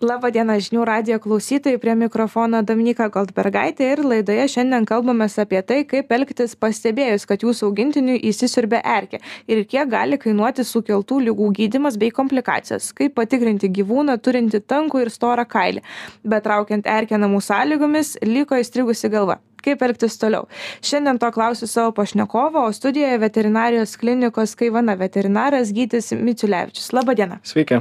Labadiena žinių radio klausytojai, prie mikrofono Dominika Goldbergaitė ir laidoje šiandien kalbame apie tai, kaip elgtis pastebėjus, kad jūsų augintiniui įsisiurbė erkė ir kiek gali kainuoti sukeltų lygų gydimas bei komplikacijos, kaip patikrinti gyvūną turinti tankų ir storą kailį, bet traukiant erkę namų sąlygomis liko įstrigusi galva kaip elgtis toliau. Šiandien to klausiu savo pašnekovo o studijoje veterinarijos klinikos kaivana veterinaras gytis miciulevičius. Laba diena sveiki.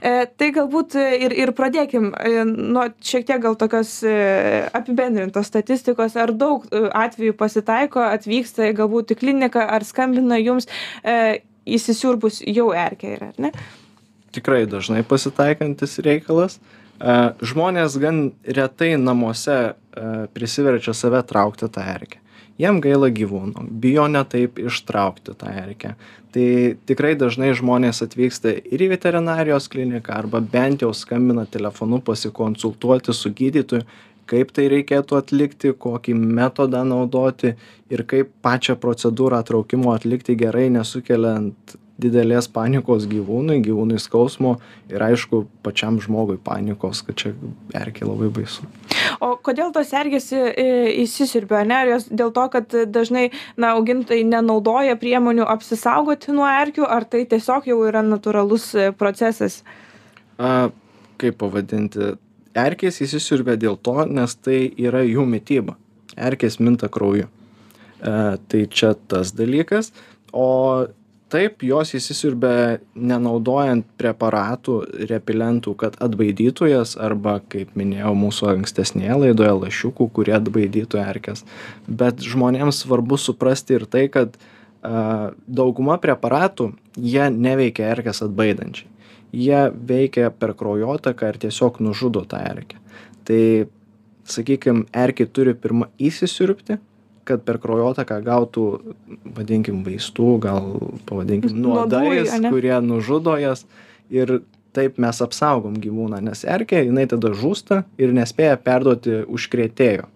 E, tai galbūt ir ir pradėkim e, nuo šiek tiek gal tokios e, apibendrintos statistikos. Ar daug e, atvejų pasitaiko atvyksta galbūt į kliniką ar skambina jums e, įsisiurbus jau erkė yra ar ne? Tikrai dažnai pasitaikantis reikalas Žmonės gan retai namuose prisiverčia save traukti tą erkę. Jiem gaila gyvūnų, bijo netaip ištraukti tą erkę. Tai tikrai dažnai žmonės atvyksta ir į veterinarijos kliniką arba bent jau skambina telefonu pasikonsultuoti su gydytoju, kaip tai reikėtų atlikti, kokį metodą naudoti ir kaip pačią procedūrą traukimo atlikti gerai, nesukeliant didelės panikos gyvūnui gyvūnui skausmo ir aišku pačiam žmogui panikos kad čia erkė labai baisu. O kodėl tos erkės įsisiurbia ane? Ar jos dėl to kad dažnai na augintojai nenaudoja priemonių apsisaugoti nuo erkių ar tai tiesiog jau yra natūralus e, procesas? A kaip pavadinti? Erkės įsisiurbia dėl to nes tai yra jų mityba. Erkės minta krauju. A, tai čia tas dalykas. O taip jos įsisiurbia nenaudojant preparatų repelentų kad atbaidytų jas arba kaip minėjau mūsų ankstesnėje laidoje lašiukų kurie atbaidytų erkes. Bet žmonėms svarbu suprasti ir tai kad a, dauguma preparatų jie neveikia erkės atbaidančiai. Jie veikia per kraujotaką ir tiesiog nužudo tą erkę. Tai sakykim erkė turi pirma įsisiurbti kad per kraujotaką gautų vadinkim vaistų gal pavadinkim nuodais kurie nužudo jas ir taip mes apsaugom gyvūną nes erkė jinai tada žūsta ir nespėja perduoti užkrėtėjo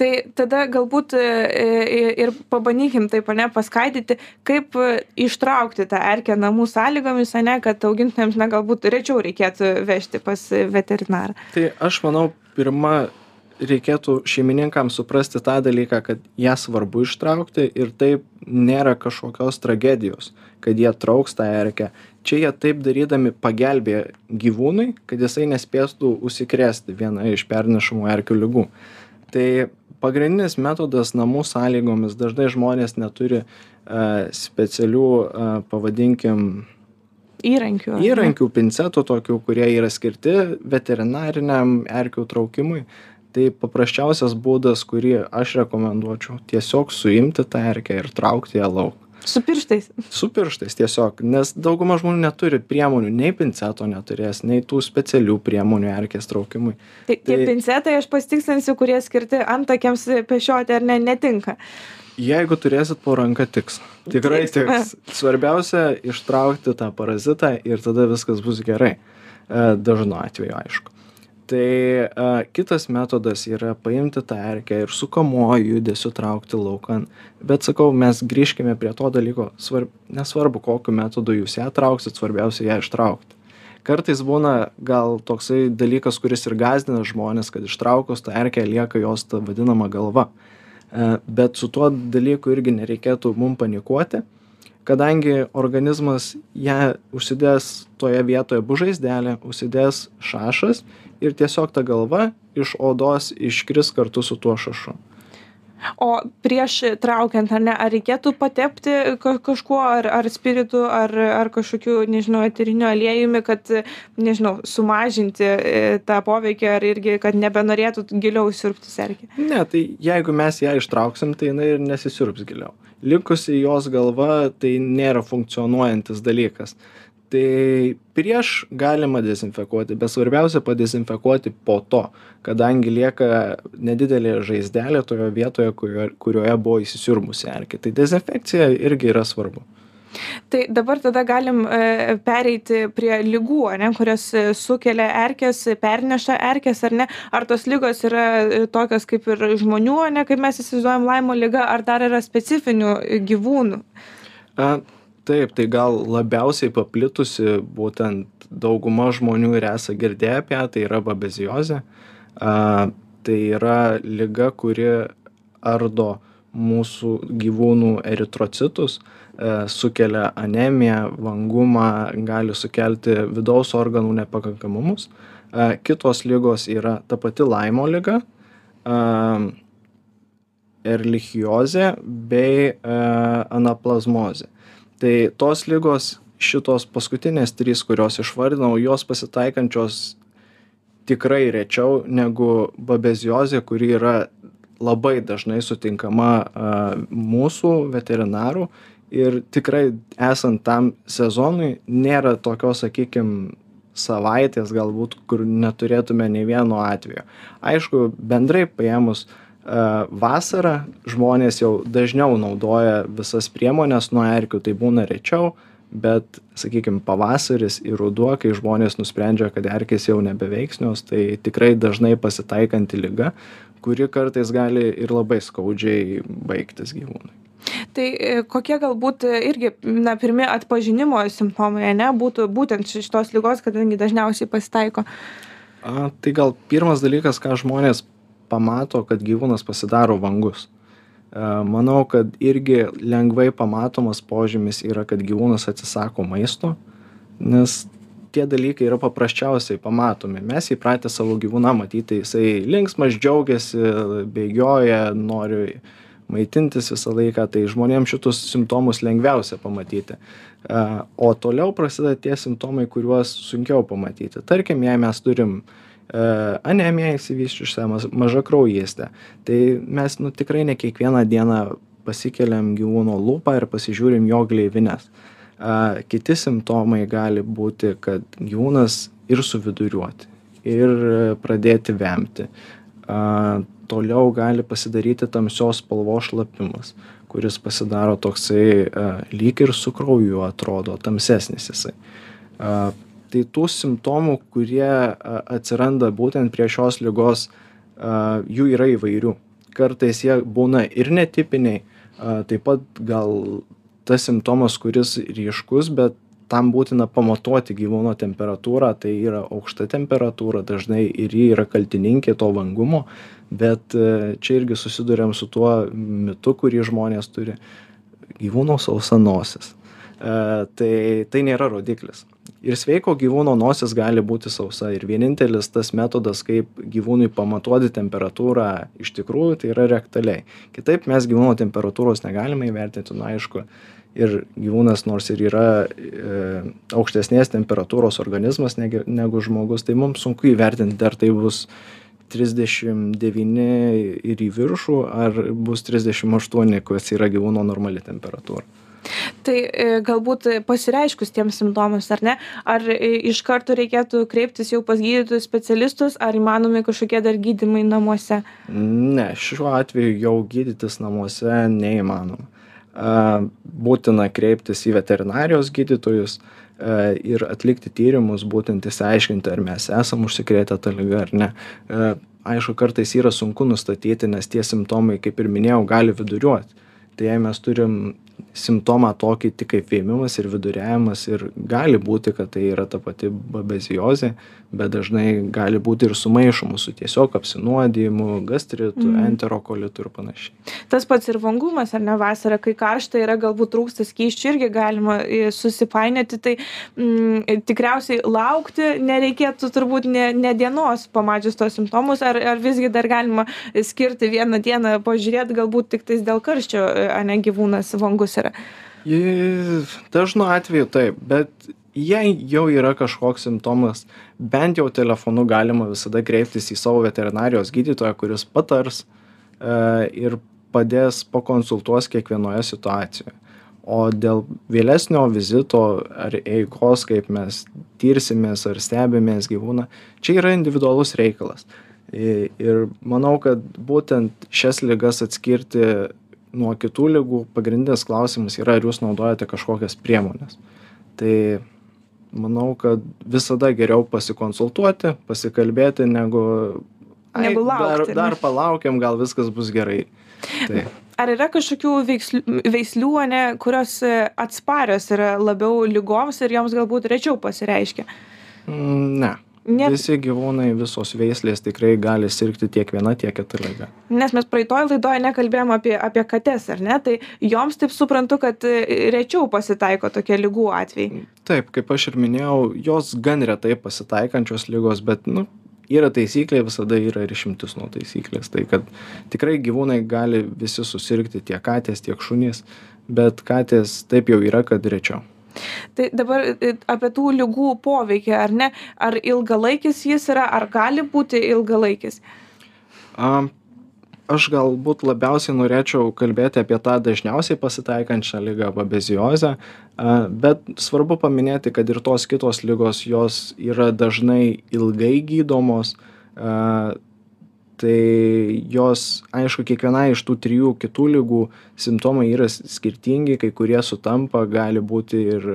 Tai tada galbūt e, e, ir pabandykim taip, ne, paskaidyti, kaip ištraukti tą erkę namų sąlygomis, ne, kad augintiniams, na, galbūt rečiau reikėtų vežti pas veterinarą. Tai aš manau, pirma reikėtų šeimininkams suprasti tą dalyką kad ją svarbu ištraukti ir taip nėra kažkokios tragedijos kad jie trauks tą erkę. Čia jie taip darydami pagelbėja gyvūnui kad jisai nespėtų užsikrėsti viena iš pernešamų erkių ligų. Tai pagrindinis metodas namų sąlygomis dažnai žmonės neturi a, specialių a, pavadinkim įrankių įrankių pincetų tokių kurie yra skirti veterinariniam erkių traukimui tai paprasčiausias būdas kurį aš rekomenduočiau tiesiog suimti tą erkę ir traukti ją lauk. Su pirštais. Su pirštais tiesiog nes dauguma žmonių neturi priemonių nei pinceto neturės nei tų specialių priemonių erkės traukimui. Tai tie tai pincetai aš pasitikslinsiu kurie skirti antakiams pešioti ar ne netinka. Jeigu turėsit po ranka tiks. Tikrai tiks. Svarbiausia ištraukti tą parazitą ir tada viskas bus gerai. E, dažnu atveju aišku tai kitas metodas yra paimti tą erkę ir sukamuoju judesiu traukti laukan. Bet sakau mes grįžkime prie to dalyko. Svarb nesvarbu kokiu metodu jūs ją trauksit svarbiausia ją ištraukt. Kartais būna gal toksai dalykas kuris ir gąsdina žmones kad ištraukus tą erkę lieka jos ta vadinama galva. Bet su tuo dalyku irgi nereikėtų mum panikuoti kadangi organizmas ją užsidės toje vietoje bus žaizdelė užsidės šašas ir tiesiog ta galva iš odos iškris kartu su tuo šašu. O prieš traukiant ar ne ar reikėtų patepti ka kažkuo ar ar spiritu ar ar kažkokiu nežinau eteriniu aliejumi kad nežinau sumažinti e, tą poveikį ar irgi kad nebenorėtų giliau siurbtis erkė ne tai jeigu mes ją ištrauksim tai jinai ir nesisiurbs giliau likusi jos galva tai nėra funkcionuojantis dalykas. Tai prieš galima dezinfekuoti bet svarbiausia padezinfekuoti po to kadangi lieka nedidelė žaizdelė toje vietoje kurio kurioje buvo įsisiurbusi erkė. Tai dezinfekcija irgi yra svarbu Tai dabar tada galim e, pereiti prie lygų, ne, kurias sukelia erkės, perneša erkės ar ne. Ar tos lygos yra e, tokios kaip ir žmonių, ne kaip mes įsivaizduojam laimo lygą, ar dar yra specifinių gyvūnų? A, taip tai gal labiausiai paplitusi būtent dauguma žmonių ir esą girdėję apie tai yra babeziozė. A, tai yra lyga, kuri ardo mūsų gyvūnų eritrocitus, e, sukelia anemiją, vangumą, gali sukelti vidaus organų nepakankamumus. E, kitos lygos yra ta pati laimo lyga, e, erlichiozė bei anaplazmozė. Tai tos lygos, šitos paskutinės trys, kurios išvardinau, jos pasitaikančios tikrai rečiau negu babeziozė, kuri yra labai dažnai sutinkama mūsų veterinarų ir tikrai esant tam sezonui nėra tokios, sakykime, savaitės galbūt, kur neturėtume nei vieno atvejo. Aišku, bendrai paėmus, vasarą žmonės jau dažniau naudoja visas priemones nuo erkių, tai būna rečiau, bet, sakykime, pavasaris ir ruduo, kai žmonės nusprendžia, kad erkės jau nebeveiksnios, tai tikrai dažnai pasitaikanti lyga, kuri kartais gali ir labai skaudžiai baigtis gyvūnui. Tai e, kokie galbūt irgi, na, pirmi atpažinimo simptomai, ne, būtų būtent šitos lygos, kadangi dažniausiai pasitaiko? A, tai gal pirmas dalykas, ką žmonės pamato, kad gyvūnas pasidaro vangus. E, manau, kad irgi lengvai pamatomas požymis yra, kad gyvūnas atsisako maisto, nes tie dalykai yra paprasčiausiai pamatomi. Mes įpratę savo gyvūną matyti, jisai linksmas, džiaugiasi, bėgioja, nori maitintis visą laiką, tai žmonėms šitus simptomus lengviausia pamatyti. O toliau prasideda tie simptomai, kuriuos sunkiau pamatyti. Tarkim, jei mes turim E, anemija išsivysčiusią, maža kraujystė. Tai mes nu, tikrai ne kiekvieną dieną pasikeliam gyvūno lūpą ir pasižiūrim jo gleivinės. A, kiti simptomai gali būti, kad gyvūnas ir suviduriuoti, ir pradėti vemti. A, toliau gali pasidaryti tamsios spalvos šlapimas, kuris pasidaro toksai a, lyg ir su krauju atrodo, tamsesnis jisai. A, tai tų simptomų kurie atsiranda būtent prie šios ligos jų yra įvairių kartais jie būna ir netipiniai taip pat gal tas simptomas kuris ryškus bet tam būtina pamatuoti gyvūno temperatūrą tai yra aukšta temperatūra dažnai ir ji yra kaltininkė to vangumo bet čia irgi susiduriam su tuo mitu kurį žmonės turi gyvūno sausa nosis tai tai nėra rodiklis ir sveiko gyvūno nosis gali būti sausa. Ir vienintelis tas metodas kaip gyvūnui pamatuoti temperatūrą iš tikrųjų tai yra rektaliai. Kitaip mes gyvūno temperatūros negalime įvertinti. Nu aišku ir gyvūnas nors ir yra e, aukštesnės temperatūros organizmas negi, negu žmogus, tai mums sunku įvertinti, ar tai bus 39 ir į viršų, ar bus 38, kas yra gyvūno normali temperatūra. Tai e, galbūt pasireiškus tiems simptomams, ar ne, ar e, iš karto reikėtų kreiptis jau pas gydytojus specialistus, ar įmanomi kažkokie dar gydimai namuose? Ne, šiuo atveju jau gydytis namuose neįmanoma. Būtina kreiptis į veterinarijos gydytojus ir atlikti tyrimus, būtent įsiaiškinti, ar mes esam užsikrėtę tą lygą ar ne. Aišku, kartais yra sunku nustatyti, nes tie simptomai, kaip ir minėjau, gali viduriuoti. Tai jei mes turim simptomą tokį tik kaip vėmimas ir viduriavimas ir gali būti kad tai yra ta pati babeziozė bet dažnai gali būti ir sumaišoma su tiesiog apsinuodijimu gastritu mm. enterokolitu ir panašiai. Tas pats ir vangumas ar ne vasarą kai karšta yra galbūt trūksta skysčių irgi galima e, susipainioti. Tai mm, tikriausiai laukti nereikėtų turbūt ne, ne dienos pamačius tos simptomus. Ar, ar visgi dar galima skirti vieną dieną pažiūrėti galbūt tik tais dėl karščio, ar ne gyvūnas vangus yra yra? Dažnu atveju taip, bet jei jau yra kažkoks simptomas, bent jau telefonu galima visada kreiptis į savo veterinarijos gydytoją, kuris patars e, ir padės pakonsultuos kiekvienoje situacijoje. O dėl vėlesnio vizito ar eigos, kaip mes tirsimės ar stebimės gyvūną, čia yra individualus reikalas. Ir manau, kad būtent šias lygas atskirti nuo kitų ligų pagrindinis klausimas yra, ar jūs naudojate kažkokias priemonės. Tai manau, kad visada geriau pasikonsultuoti, pasikalbėti, negu, negu laukti, dar, dar palaukiam, gal viskas bus gerai. Tai. Ar yra kažkokių veikslių, veislių, ne, kurios atsparios yra labiau lygoms ir joms galbūt rečiau pasireiškia? Mm, ne. Ne, Visi gyvūnai, visos veislės tikrai gali sirgti tiek viena, tiek kita lyga. nes mes praeitoj laidoj nekalbėjom apie, apie kates, ar ne? Tai joms taip suprantu, kad e, rečiau pasitaiko tokie lygų atvejai. Taip, kaip aš ir minėjau, jos gan retai pasitaikančios lygos, bet, nu, yra taisyklė, visada yra ir išimtis nuo taisyklės. Tai kad tikrai gyvūnai gali visi susirgti, tiek katės, tiek šunys, bet katės taip jau yra, kad rečiau. Tai dabar e, apie tų lygų poveikį, ar ne? Ar ilgalaikis jis yra, ar gali būti ilgalaikis? A, aš galbūt labiausiai norėčiau kalbėti apie tą dažniausiai pasitaikančią lygą babeziozę, bet svarbu paminėti, kad ir tos kitos lygos, jos yra dažnai ilgai gydomos, tai jos, aišku, kiekvienai iš tų trijų kitų lygų simptomai yra skirtingi, kai kurie sutampa, gali būti ir,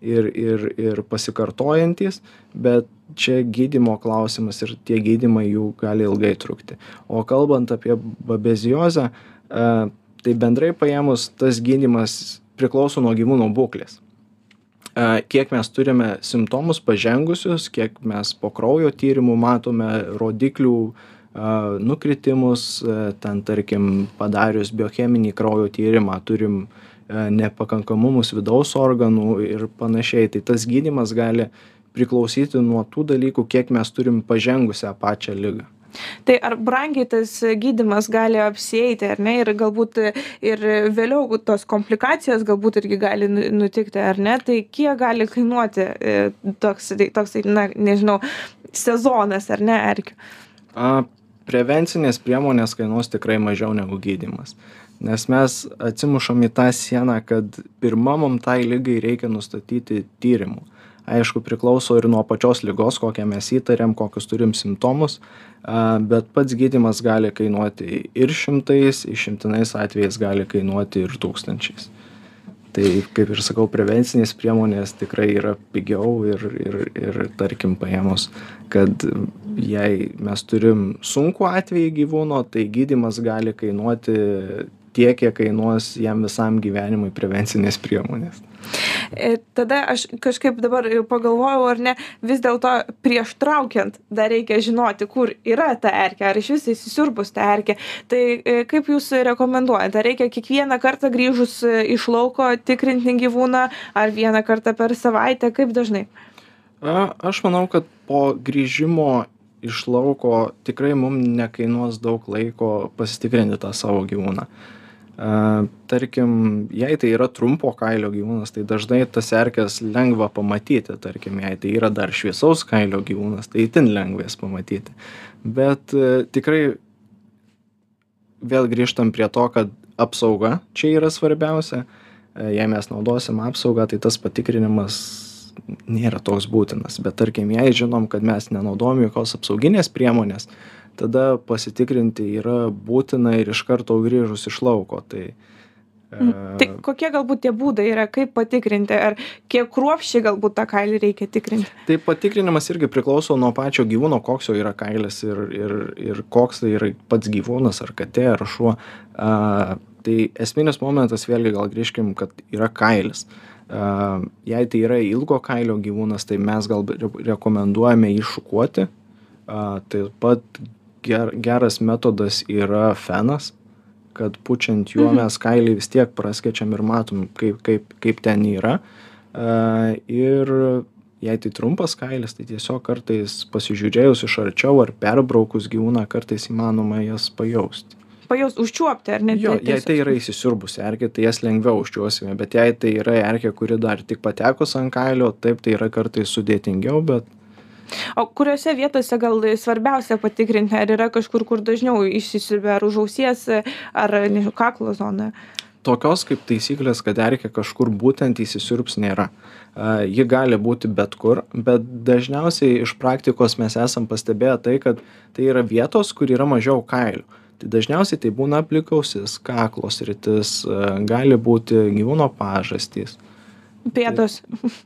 ir, ir, ir pasikartojantis, bet čia gydymo klausimas ir tie gydymai jų gali ilgai trukti. O kalbant apie babeziozę, e, tai bendrai paėmus tas gydymas priklauso nuo gyvūno būklės. E, Kiek mes turime simptomus pažengusius, kiek mes po kraujo tyrimų matome rodiklių a, nukritimus, ten tarkim padarius biocheminį kraujo tyrimą turim nepakankamumus vidaus organų ir panašiai. Tai tas gydymas gali priklausyti nuo tų dalykų, kiek mes turim pažengusią pačią lygą. Tai ar brangiai tas gydimas gali apsieiti, ar ne? Ir galbūt ir vėliau tos komplikacijos galbūt irgi gali nu- nutikti, ar ne? Tai kiek gali kainuoti e, toks, toks na, nežinau, sezonas, ar ne, erkių? Prevencinės priemonės kainuos tikrai mažiau negu gydymas. Nes mes atsimušam į tą sieną, kad pirmą mum tai lygai reikia nustatyti tyrimų. Aišku, priklauso ir nuo pačios lygos, kokią mes įtariam, kokius turim simptomus, a, bet pats gydymas gali kainuoti ir šimtais, išimtinais atvejais gali kainuoti ir tūkstančiais. Tai kaip ir sakau, prevencinės priemonės tikrai yra pigiau ir, ir, ir tarkim paėmus, kad jei mes turim sunkų atvejį gyvūno, tai gydimas gali kainuoti tiek, kiek kainuos jam visam gyvenimui prevencinės priemonės. Tada aš kažkaip dabar pagalvojau, ar ne, vis dėlto prieš traukiant dar reikia žinoti, kur yra ta erkė, ar iš vis įsisiurbus ta erkė. Tai e, kaip jūs rekomenduojate, ar reikia kiekvieną kartą grįžus e, iš lauko tikrinti gyvūną, ar vieną kartą per savaitę, kaip dažnai? A, Aš manau, kad po grįžimo iš lauko tikrai mums nekainuos daug laiko pasitikrinti tą savo gyvūną. A, Tarkim, jei tai yra trumpo kailio gyvūnas, tai dažnai tas erkės lengva pamatyti. Tarkim, jei tai yra dar šviesaus kailio gyvūnas, tai itin lengva jas pamatyti. Bet e, tikrai vėl grįžtam prie to, kad apsauga čia yra svarbiausia. E, Jei mes naudosim apsaugą, tai tas patikrinimas nėra toks būtinas. Bet tarkim, jei žinom, kad mes nenaudojam jokios apsauginės priemonės, tada pasitikrinti yra būtina ir iš karto grįžus iš lauko. Tai, e, Tai kokie galbūt tie būdai yra, kaip patikrinti, ar kiek kruopščiai galbūt tą kailį reikia tikrinti? Tai patikrinimas irgi priklauso nuo pačio gyvūno, koks jo yra kailis ir, ir, ir koks tai yra pats gyvūnas, ar katė, ar šuo. A, tai esminis momentas, vėlgi gal grįžkim, kad yra kailis. A, jei tai yra ilgo kailio gyvūnas, tai mes gal re- rekomenduojame jį šukuoti. A, taip pat ger, geras metodas yra fenas, kad pučiant juo mes kailį vis tiek praskečiam ir matom, kaip, kaip, kaip ten yra. A, ir jei tai trumpas kailis, tai tiesiog kartais pasižiūrėjus iš arčiau ar perbraukus gyvūną, kartais įmanoma jas pajausti. Pajaus, užčiuopti, ar ne? Jo, Tai jei tiesiog- tai yra įsisiurbusi erkė, tai jas lengviau užčiuosime, bet jei tai yra erkė, kuri dar tik patekus ant kailio, taip tai yra kartais sudėtingiau, bet O kuriuose vietose gal svarbiausia patikrinti, ar yra kažkur, kur dažniau išsisiurbia, ar už ausies, ar nežinau, kaklo zona? tokios kaip taisyklės, kad erkė kažkur būtent įsisiurbs nėra. Ji gali būti bet kur, bet dažniausiai iš praktikos mes esam pastebėję tai, kad tai yra vietos, kur yra mažiau kailių. Tai dažniausiai tai būna aplikausis, kaklos rytis, gali būti gyvūno pažastys. Pėdos. Ar-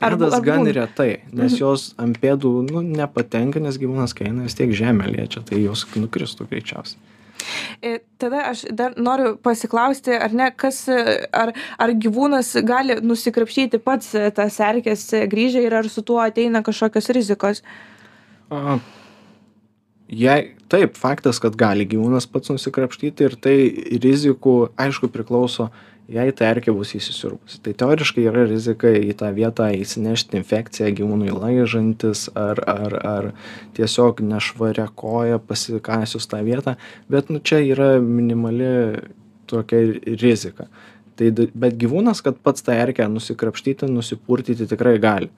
Pėdas gan retai, nes jos ant pėdų nu, nepatenka, nes gyvūnas, kai eina vis tiek žemė liečia, tai jos nukristų greičiausiai. E, tada aš dar noriu pasiklausti, ar ne, kas, ar, ar gyvūnas gali nusikrapštyti pats tas erkės grįžę ir ar su tuo ateina kažkokios rizikos? A, jei, taip, faktas, kad gali gyvūnas pats nusikrapštyti ir tai rizikų, aišku, priklauso jei ta erkė bus įsisiurbusi tai teoriškai yra rizika į tą vietą įsinešti infekciją gyvūnui laižantis ar ar ar tiesiog nešvaria koja pasikasius tą vietą bet nu čia yra minimali tokia rizika. Tai bet gyvūnas kad pats tą erkę nusikrapštyti nusipurtyti tikrai gali.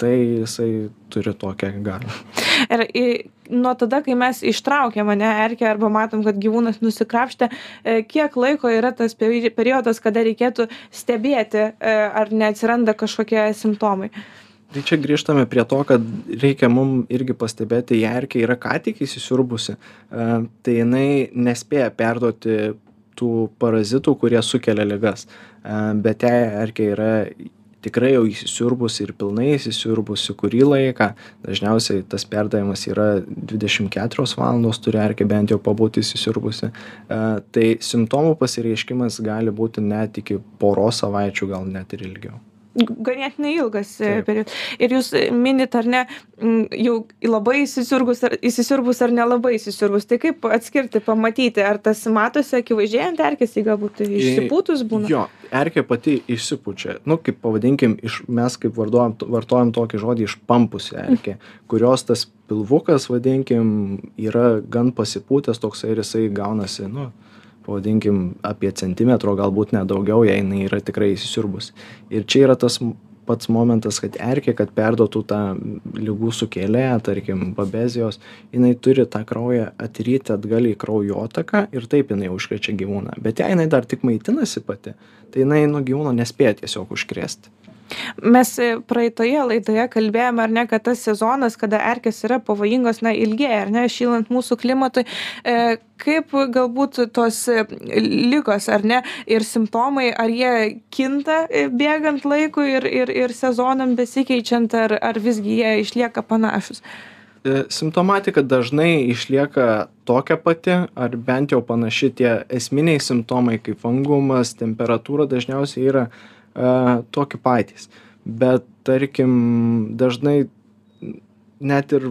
Tai jisai turi tokią galią Ir nuo tada, kai mes ištraukiam mane erkę arba matom, kad gyvūnas nusikrapštė, e, kiek laiko yra tas periodas, kada reikėtų stebėti, e, ar neatsiranda kažkokie simptomai. Tai čia grįžtame prie to, kad reikia mum irgi pastebėti, jei erkė yra ką tik įsisiurbusi, e, tai jinai nespėja perduoti tų parazitų, kurie sukelia ligas. Bet jei erkė yra tikrai jau įsisiurbusi ir pilnai įsisiurbusi kurį laiką. Dažniausiai tas perdavimas yra dvidešim keturios valandos turi erkė bent jau pabūti įsisiurbusi. A tai simptomų pasireiškimas gali būti net iki poros savaičių gal net ir ilgiau ganėtinai ilgas e, periodas. Ir jūs minit, ar ne, jau labai įsisiurbus ar, įsisiurbus ar nelabai įsisiurbus. Tai kaip atskirti, pamatyti, ar tas matosi akivaizdžiai ant erkės, jį galbūt išsipūtus būna? Jo, erkė pati išsipučia. Nu, kaip pavadinkim, iš, mes kaip vartojam, vartojam tokį žodį išpampusi erkė, kurios tas pilvukas, vadinkim, yra gan pasipūtęs toksai ir jisai gaunasi, nu, pavadinkim apie centimetro galbūt net daugiau jei jinai yra tikrai įsisiurbus. Ir čia yra tas pats momentas kad erkė kad perduotų tą ligų sukėlėją tarkim babezijos jinai turi tą kraują atryti atgal į kraujotaką ir taip jinai užkrečia gyvūną. Bet jei jinai dar tik maitinasi pati tai jinai nu gyvūno nespėja tiesiog užkrėsti Mes e, praeitoje laidoje kalbėjome, ar ne, kad tas sezonas, kada erkės yra pavojingos, na, ilgėja, ar ne, šylant mūsų klimatui. E, kaip galbūt tos e, lygos, ar ne, ir simptomai, ar jie kinta bėgant laikui ir, ir, ir sezonam besikeičiant, ar, ar visgi jie išlieka panašus? Simptomatika dažnai išlieka tokia pati, ar bent jau panaši tie esminiai simptomai kaip vangumas, temperatūra dažniausiai yra uh, tokie patys. Bet tarkim, dažnai net ir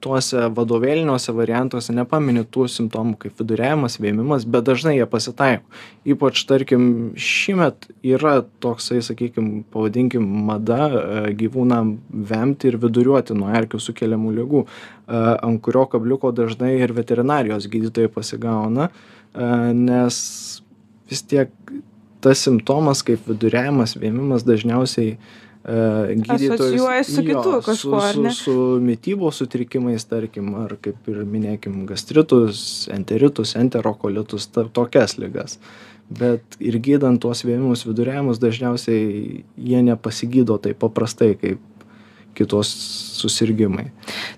tuose vadovėliniuose variantuose nepamini tų simptomų kaip viduriavimas, vėmimas, bet dažnai jie pasitaiko. Ypač, tarkim, šimet yra toksai, sakykime, pavadinkim, mada gyvūnam vemti ir viduriuoti nuo erkių sukeliamų lygų, ant kurio kabliuko dažnai ir veterinarijos gydytojai pasigauna, nes vis tiek tas simptomas kaip viduriavimas, vėmimas dažniausiai Uh, gydytojas su kitu kažkuo, su, su, su mytybos sutrikimais, tarkim, ar kaip ir minėkim, gastritus, enteritus, enterokolitus, ta, tokias lygas. Bet ir gydant tuos vėmimus viduriavimus dažniausiai jie nepasigydo taip paprastai kaip kitos susirgymai.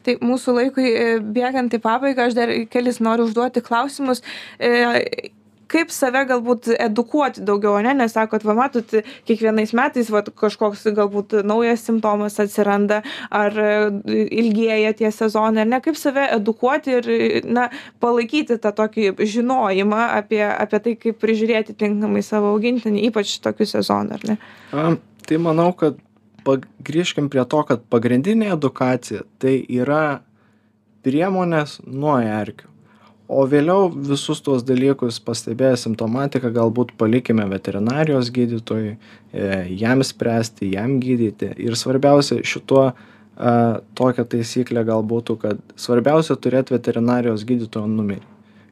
Tai mūsų laikui e, bėgant į pabaigą, aš dar kelis noriu užduoti klausimus. E, kaip save galbūt edukuoti daugiau ane? Nes sakot va matot kiekvienais metais vat kažkoks galbūt naujas simptomas atsiranda ar ilgėja tie sezonai ar ne? Kaip save edukuoti ir na palaikyti tą tokį žinojimą apie apie tai kaip prižiūrėti tinkamai savo augintinį ypač tokiu sezonu ar ne? A tai manau kad grįžkim prie to kad pagrindinė edukacija tai yra priemonės nuo erkių o vėliau visus tuos dalykus pastebėję simptomatiką galbūt palikime veterinarijos gydytojui e, jam spręsti jam gydyti. Ir svarbiausia šituo a tokia taisyklė gal būtų kad svarbiausia turėt veterinarijos gydytojo numerį.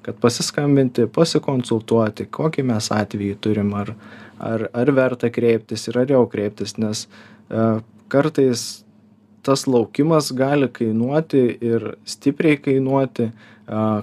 Kad pasiskambinti pasikonsultuoti kokį mes atvejį turim ar ar ar verta kreiptis ir ar jau kreiptis nes a kartais tas laukimas gali kainuoti ir stipriai kainuoti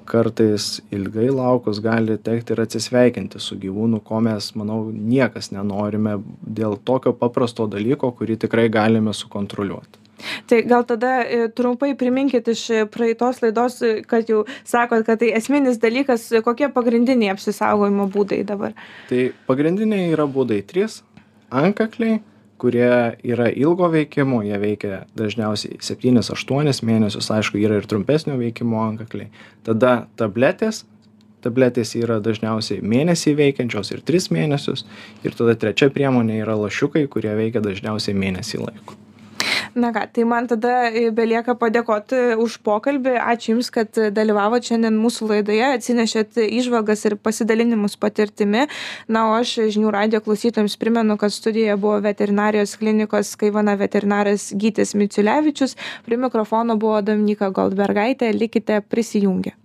kartais ilgai laukus gali tekti ir atsisveikinti su gyvūnu ko mes manau niekas nenorime dėl tokio paprasto dalyko kurį tikrai galime sukontroliuoti Tai gal tada e, trumpai priminkit iš praeitos laidos, kad jau sakot, kad tai esminis dalykas, kokie pagrindiniai apsisaugojimo būdai dabar? Tai pagrindiniai yra būdai trys - ankakliai, kurie yra ilgo veikimo jie veikia dažniausiai septynis aštuonis mėnesius aišku yra ir trumpesnio veikimo antkakliai. Tada tabletės tabletės yra dažniausiai mėnesį veikiančios ir tris mėnesius ir tada trečia priemonė yra lašiukai kurie veikia dažniausiai mėnesį laiko na ką tai man tada e, belieka padėkoti už pokalbį. Ačiū jums kad dalyvavot šiandien mūsų laidoje atsinešėt įžvalgas ir pasidalinimus patirtimi. Na o aš žinių radijo klausytojams primenu kad studijoje buvo veterinarijos klinikos kaivana veterinaras gytis miciulevičius prie mikrofono buvo dominyka goldbergaitė. Likite prisijungę